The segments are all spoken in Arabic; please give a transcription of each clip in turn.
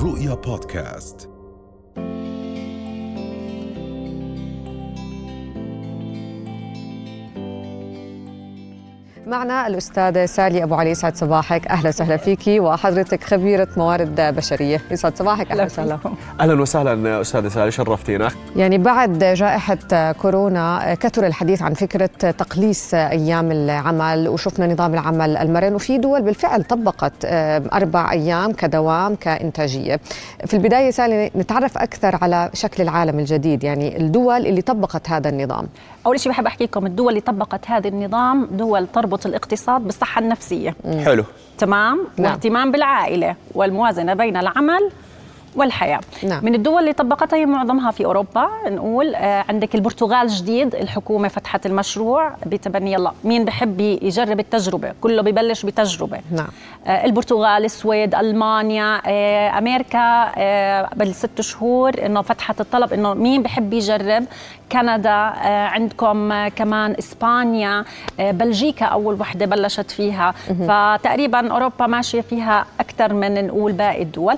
رؤيا بودكاست. معنا الأستاذة سالي أبو علي. سعد صباحك. أهلا وسهلا فيكي وحضرتك خبيرة موارد بشرية. يسعد صباحك. أهلا وسهلا. أهلا وسهلا استاذه سالي. شرفتينا. يعني بعد جائحة كورونا كثر الحديث عن فكرة تقليص أيام العمل وشفنا نظام العمل المرن وفي دول بالفعل طبقت أربع أيام كدوام كإنتاجية. في البداية سالي نتعرف أكثر على شكل العالم الجديد يعني الدول اللي طبقت هذا النظام. أول شيء بحب أحكي لكم الدول اللي طبقت هذا النظام دول تربط الاقتصاد بالصحة النفسية. حلو. تمام؟ نعم. واهتمام بالعائلة والموازنة بين العمل والحياة. نعم. من الدول اللي طبقتها هي معظمها في أوروبا نقول آه عندك البرتغال جديد الحكومة فتحت المشروع بتبني يلا مين بحب يجرب التجربة؟ كله ببلش بتجربة. نعم. آه البرتغال السويد ألمانيا آه أمريكا آه بالست شهور إنه فتحت الطلب إنه مين بحب يجرب؟ كندا عندكم كمان إسبانيا بلجيكا أول وحدة بلشت فيها. فتقريبا أوروبا ماشية فيها أكثر من نقول باقي الدول.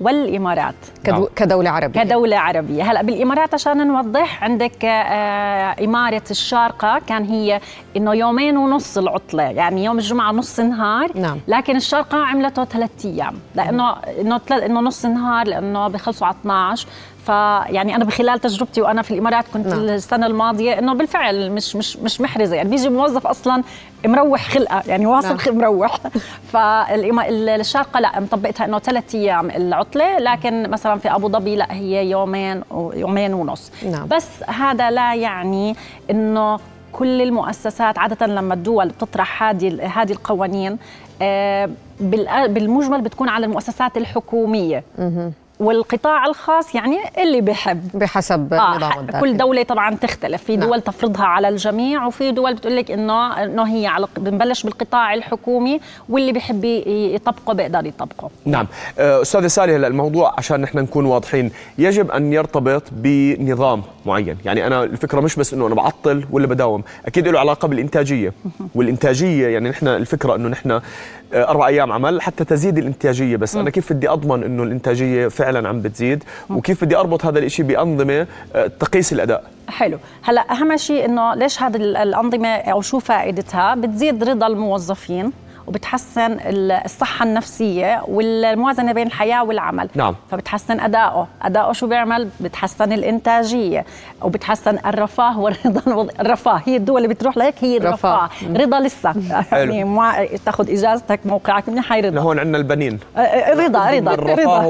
والإمارات. كدو كدولة عربية. كدولة عربية. هلا بالإمارات عشان نوضح عندك آه إمارة الشارقة كان هي إنه يومين ونص العطلة. يعني يوم الجمعة نص نهار. نعم. لكن الشارقة عملته ثلاث أيام. لأنه إنه تل- إنه نص نهار لأنه بخلصوا على 12 فيعني أنا بخلال تجربتي وأنا في الإمارات كنت نعم. السنة الماضية إنه بالفعل مش مش مش محرزة يعني بيجي موظف أصلا مروح خلقة يعني واصل نعم. مروح فالشارقه لا مطبقتها إنه ثلاث أيام العطلة لكن مثلا في أبو ظبي لا هي يومين يومين ونص نعم. بس هذا لا يعني إنه كل المؤسسات عادة لما الدول بتطرح هذه هذه القوانين آه، بالمجمل بتكون على المؤسسات الحكومية والقطاع الخاص يعني اللي بحب. بحسب آه نظام الداخل كل دولة طبعا تختلف. في نعم. دول تفرضها على الجميع وفي دول بتقول لك انه إنه هي على بنبلش بالقطاع الحكومي واللي بحب يطبقه بيقدر يطبقه. نعم. آه، أستاذة سالي هلا الموضوع عشان نحن نكون واضحين يجب أن يرتبط بنظام معين. يعني أنا الفكرة مش بس إنه أنا بعطل ولا بداوم أكيد له علاقة بالإنتاجية. والإنتاجية يعني نحن الفكرة إنه نحن آه، أربع أيام عمل حتى تزيد الإنتاجية بس أنا كيف بدي أضمن إنه الإنتاجية فعلا عم بتزيد وكيف بدي أربط هذا الشيء بأنظمة آه، تقيس الأداء؟ حلو. هلأ أهم شيء إنه ليش هذه ال- الأنظمة أو شو فائدتها؟ بتزيد رضا الموظفين. وبتحسن ال- الصحة النفسية والموازنة بين الحياة والعمل. نعم. فبتحسن أدائه. أدائه شو بيعمل؟ بتحسن الإنتاجية. وبتحسن الرفاه والرضا الرفاه. هي الدول اللي بتروح لهيك هي رفاه. الرفاه. رضا لسه. يعني مع تاخذ إجازتك موقعك منيح هي رضا. لهون عندنا البنين. رضا رضا الرفاه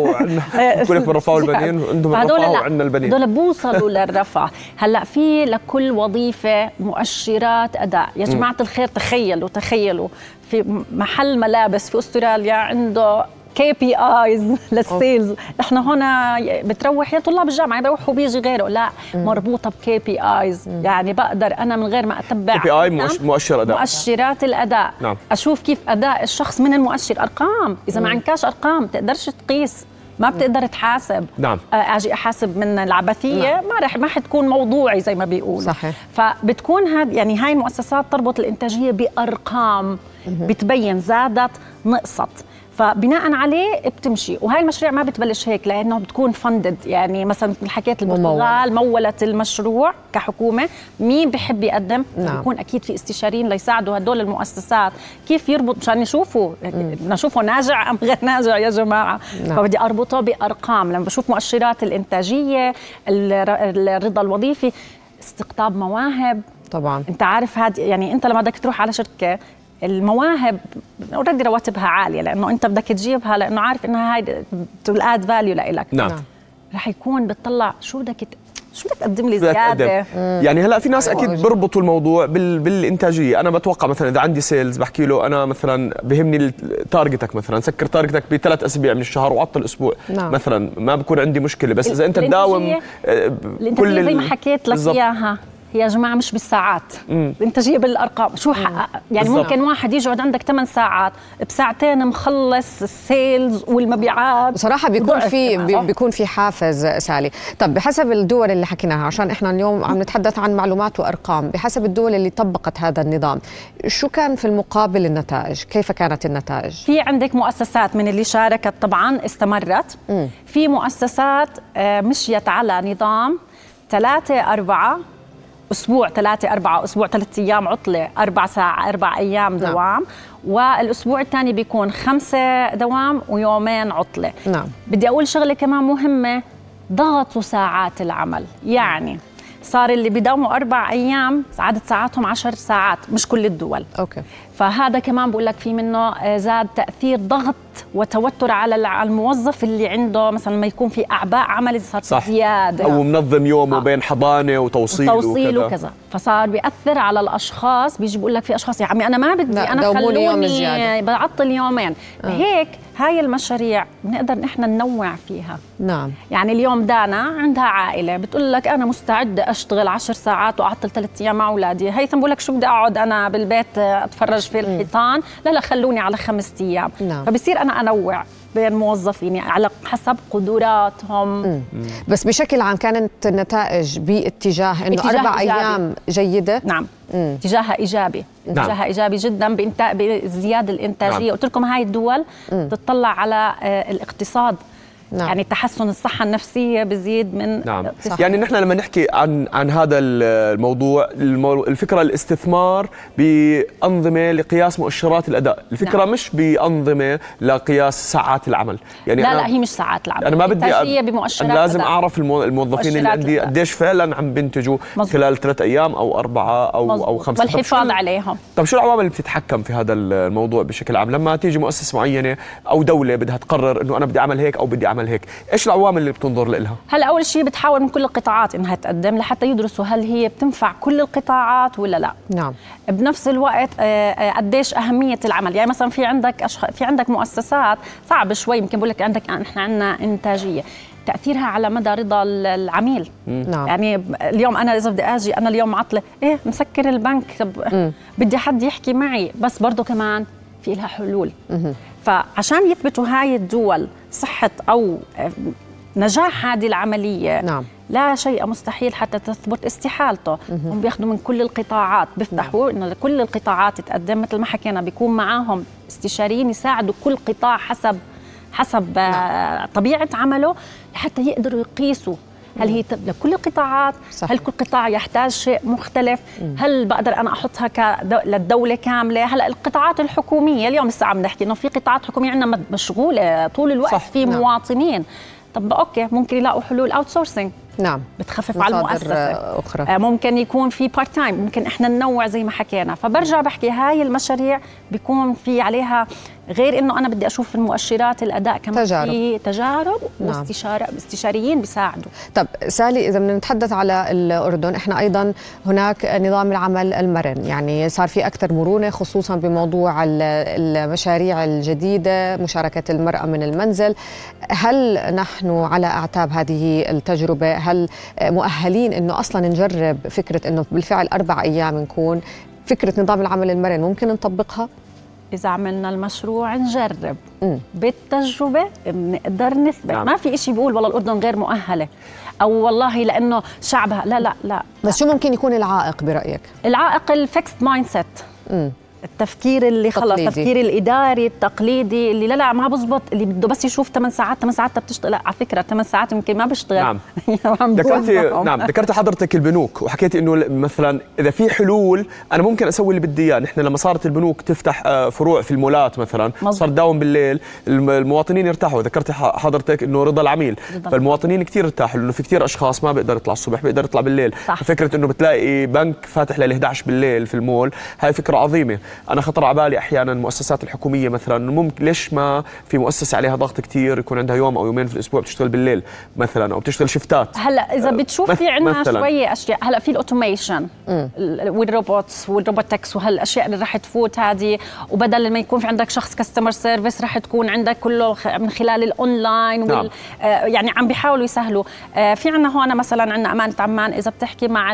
بقول لك بالرفاه والبنين عندهم الرفاه وعندنا البنين. هدول بوصلوا للرفاه. هلأ في لكل وظيفة مؤشرات أداء. يا جماعة الخير تخيلوا تخيلوا. في محل ملابس في أستراليا عنده KPIs لل sales. نحن هنا بتروح يا طلاب الجامعة بروح وبيجي غيره. لا مربوطة ب KPIs يعني بقدر أنا من غير ما أتبع. KPI. مؤشر أداء. مؤشرات الأداء. نعم. أشوف كيف أداء الشخص من المؤشر. أرقام. إذا ما عندكاش أرقام تقدرش تقيس. ما بتقدر تحاسب نعم. آه، أجي أحاسب من العبثية نعم. ما رح ما حتكون موضوعي زي ما بيقولوا صحيح. فبتكون هاد يعني هاي المؤسسات تربط الإنتاجية بأرقام بتبين زادت نقصت فبناء عليه بتمشي. وهاي المشاريع ما بتبلش هيك لأنه بتكون فندد يعني مثلا مثل حكيت. البرتغال مولت المشروع كحكومة. مين بحب يقدم؟ نعم. بيكون أكيد في استشاريين ليساعدوا هدول المؤسسات. كيف يربط؟ مشان يشوفوا بدنا نشوفه ناجع أم غير ناجع يا جماعة؟ نعم. فبدي أربطه بأرقام. لما بشوف مؤشرات الإنتاجية الر- الرضا الوظيفي استقطاب مواهب. طبعا. انت عارف هاد يعني انت لما بدك تروح على شركة المواهب already رواتبها عالية لأنه أنت بدك تجيبها لأنه عارف إنها هاي add value لإلك نعم. رح يكون بتطلع شو بدك شو بدك تقدم لي زيادة. يعني هلأ في ناس أيوة. أكيد بيربطوا الموضوع بال... بالإنتاجية أنا بتوقع مثلا إذا عندي sales بحكي له أنا مثلا بهمني target ك مثلا سكر target ك بثلاث أسابيع من الشهر وعطل أسبوع نعم. مثلا ما بكون عندي مشكلة بس إذا أنت الإنتاجية- تداوم آه، الإنتاجية زي ما حكيت لك. إياها يا جماعة مش بالساعات الانتاجيه بالأرقام شو حقق يعني بالضبط. ممكن واحد يقعد عندك 8 ساعات بساعتين مخلص السيلز والمبيعات بصراحة بيكون في؟ بيكون في حافز سالي، طب بحسب الدول اللي حكيناها عشان إحنا اليوم عم نتحدث عن معلومات وأرقام، بحسب الدول اللي طبقت هذا النظام، شو كان في المقابل النتائج؟ كيف كانت النتائج؟ في عندك مؤسسات من اللي شاركت طبعا استمرت في مؤسسات آه، مشيت على نظام ثلاثة أربعة أسبوع ثلاثة أربعة أسبوع ثلاثة أيام عطلة أربع ساعة أربع أيام نعم. دوام. والأسبوع الثاني بيكون خمسة دوام ويومين عطلة. نعم. بدي أقول شغلة كمان مهمة ضغطوا ساعات العمل. يعني صار اللي بيداوموا أربع أيام عدد ساعاتهم عشر ساعات مش كل الدول. أوكي. فهذا كمان بقول لك في منه آه، زاد تأثير ضغط وتوتر على الموظف اللي عنده مثلا لما يكون في أعباء عمل صارت صح زيادة أو منظم يومه آه. بين حضانة وتوصيل توصيل وكذا. وكذا فصار بيأثر على الأشخاص بيجي بيقول لك في أشخاص يا عمي أنا ما بدي لا، أنا دوموني يوم خلوني زيادة. بعطل يومين هيك هاي المشاريع بنقدر نحن ننوع فيها. نعم. يعني اليوم دانا عندها عائلة بتقول لك أنا مستعدة أشتغل عشر ساعات وأعطل ثلاث أيام مع أولادي. هيثم بقول لك شو بدي أقعد أنا بالبيت أتفرج في الحيطان؟ لا لا خلوني على خمس أيام. نعم. فبصير أنا أنوع. بين موظفيني على حسب قدراتهم. بس بشكل عام كانت النتائج باتجاه إنه أربع إيجابي. أيام جيدة؟ نعم. اتجاهها إيجابي. نعم. اتجاهها إيجابي جدا بزيادة الإنتاجية. نعم. قلت لكم هاي الدول تطلع على آه، الاقتصاد. نعم. يعني تحسن الصحة النفسية بزيد من نعم. يعني نحن لما نحكي عن عن هذا الموضوع المو- الفكرة الاستثمار بأنظمة لقياس مؤشرات الأداء الفكرة نعم. مش بأنظمة لقياس ساعات العمل يعني لا أنا لا هي مش ساعات العمل أنا ما بدي بمؤشرات أنا لازم المو- الموظفين اللي عندي الأداء. قديش فعلا عم بينتجوا. خلال ثلاث أيام أو أربعة أو أو مزبوط. طب شو والحفاظ ال- عليهم طب شو العوامل اللي بتتحكم في هذا الموضوع بشكل عام لما تيجي مؤسسة معينة أو دولة بدها تقرر إنه أنا بدي أعمل هيك أو بدي اعمل هيك؟ إيش العوامل اللي بتنظر لها هلا أول شيء بتحاول من كل القطاعات إنها تقدم لحتى يدرسوا هل هي بتنفع كل القطاعات ولا لا. نعم. بنفس الوقت آه، آه، قديش أهمية العمل؟ يعني مثلا في عندك أشخ... في عندك مؤسسات صعب شوي يمكن بقول لك عندك إحنا عندنا إنتاجية. تأثيرها على مدى رضا ال- العميل. نعم. يعني اليوم أنا إذا بدي آجي أنا اليوم معطلة إيه مسكر البنك بدي حد يحكي معي. بس برضه كمان في لها حلول. فعشان يثبتوا هاي الدول أو آه، نجاح هذه العملية نعم. لا شيء مستحيل حتى تثبت استحالته. هم بياخذوا من كل القطاعات بيفتحوا إنه لكل القطاعات تقدم مثل ما حكينا بيكون معاهم استشاريين يساعدوا كل قطاع حسب حسب آه، طبيعة عمله لحتى يقدروا يقيسوا هل هي لكل القطاعات؟ صح. هل كل قطاع يحتاج شيء مختلف؟ هل بقدر أنا أحطها كدو... للدولة كاملة؟ هلا القطاعات الحكومية اليوم لسه عم نحكي إنه في قطاعات حكومية عندنا مشغولة طول الوقت صح. في نعم. مواطنين. طب أوكي ممكن يلاقوا حلول outsourcing نعم. بتخفف على المؤسسة. أخرى. آه، ممكن يكون في part time ممكن إحنا ننوع زي ما حكينا. فبرجع بحكي هاي المشاريع بيكون في عليها غير إنه أنا بدي أشوف المؤشرات الأداء كمان تجارب. في تجارب. نعم. واستشاره استشاريين بيساعدوا. طب سالي إذا بدنا نتحدث على الأردن إحنا أيضا هناك نظام العمل المرن يعني صار في أكثر مرونة خصوصا بموضوع ال- المشاريع الجديدة مشاركة المرأة من المنزل. هل نحن على أعتاب هذه التجربة؟ هل مؤهلين إنه أصلا نجرب فكرة إنه بالفعل أربع أيام نكون؟ فكرة نظام العمل المرن ممكن نطبقها؟ إذا عملنا المشروع نجرب مم. بالتجربة بنقدر نثبت نعم. ما في إشي بيقول والله الأردن غير مؤهلة أو والله لأنه شعبها لا لا لا بس شو ممكن يكون العائق برأيك العائق ال fixed mindset. التفكير اللي خلص تقليدي. التفكير الإداري التقليدي اللي لا لا ما بزبط اللي بده بس يشوف 8 ساعات 8 ساعات بتشتغل لا على فكرة 8 ساعات يمكن ما بشتغل نعم. عم ذكرتي. نعم ذكرتي حضرتك البنوك وحكيتي إنه مثلا إذا في حلول أنا ممكن أسوي اللي بدي إياه نحن لما صارت البنوك تفتح آه، فروع في المولات مثلا مظبوط. صار داوم بالليل الم- المواطنين يرتاحوا ذكرتي حضرتك إنه رضا العميل رضا فالمواطنين كثير ارتاحوا لأنه في كثير أشخاص ما بيقدر يطلع الصبح بيقدر يطلع بالليل صح. فكرة إنه بتلاقي بنك فاتح لل 11 بالليل في المول هاي فكرة عظيمة أنا خطر على بالي أحيانا المؤسسات الحكومية مثلا ممكن ليش ما في مؤسسة عليها ضغط كثير يكون عندها يوم أو يومين في الأسبوع بتشتغل بالليل مثلا أو بتشتغل shift ات؟ هلأ إذا بتشوف في عندنا شوية أشياء هلأ في ال automation وال robots وال robotics وهالأشياء اللي رح تفوت هذه. وبدل ما يكون في عندك شخص customer service رح تكون عندك كله من خلال الاونلاين نعم. وال آه يعني عم بيحاولوا يسهلوا. آه في عندنا هون مثلا عندنا امانه عمان إذا بتحكي مع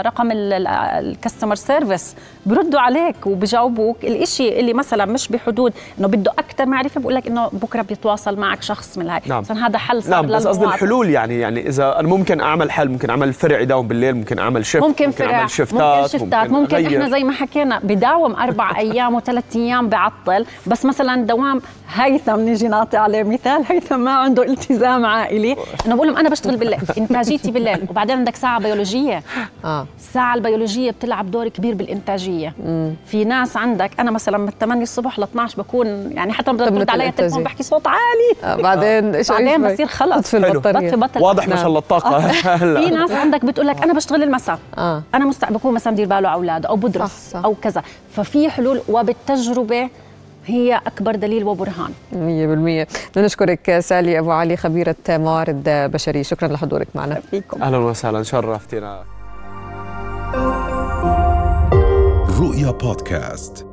رقم ال customer service بردوا عليك وبجاوبوك. الإشي اللي مثلا مش بحدود إنه بده أكثر معرفة بقول لك إنه بكرة بيتواصل معك شخص من هاي. نعم. هذا حل صار نعم بس قصدي الحلول يعني يعني إذا أنا ممكن أعمل حل ممكن أعمل فرع يداوم بالليل ممكن أعمل شفت ممكن, ممكن فرع أعمل شفتات ممكن شفتات ممكن, ممكن إحنا زي ما حكينا بداوم أربع أيام وثلاث أيام بعطل. بس مثلا دوام هيثم نيجي نعطي عليه مثال. هيثم ما عنده التزام عائلي. انه بقول لهم أنا بشتغل بالليل إنتاجيتي بالليل. وبعدين عندك ساعة بيولوجية. آه. الساعة البيولوجية بتلعب دور كبير بالإنتاجية. مم. في ناس عندك أنا مثلا من 8 الصبح ل 12 بكون يعني حتى لما ترد علي التليفون بحكي صوت عالي. آه بعدين إيش بعدين بصير خلص. في البطارية. بطل واضح ما شاء الله الطاقه آه. في ناس عندك بتقول لك أنا بشتغل المساء. آه. أنا مستع بكون مثلا بدير باله على اولاده أو بدرس صح صح. أو كذا. ففي حلول وبالتجربة هي أكبر دليل وبرهان. 100% بدنا نشكرك سالي أبو علي خبيرة موارد بشرية شكرا لحضورك معنا. فيكم. أهلا وسهلا. شرفتنا. رؤيا بودكاست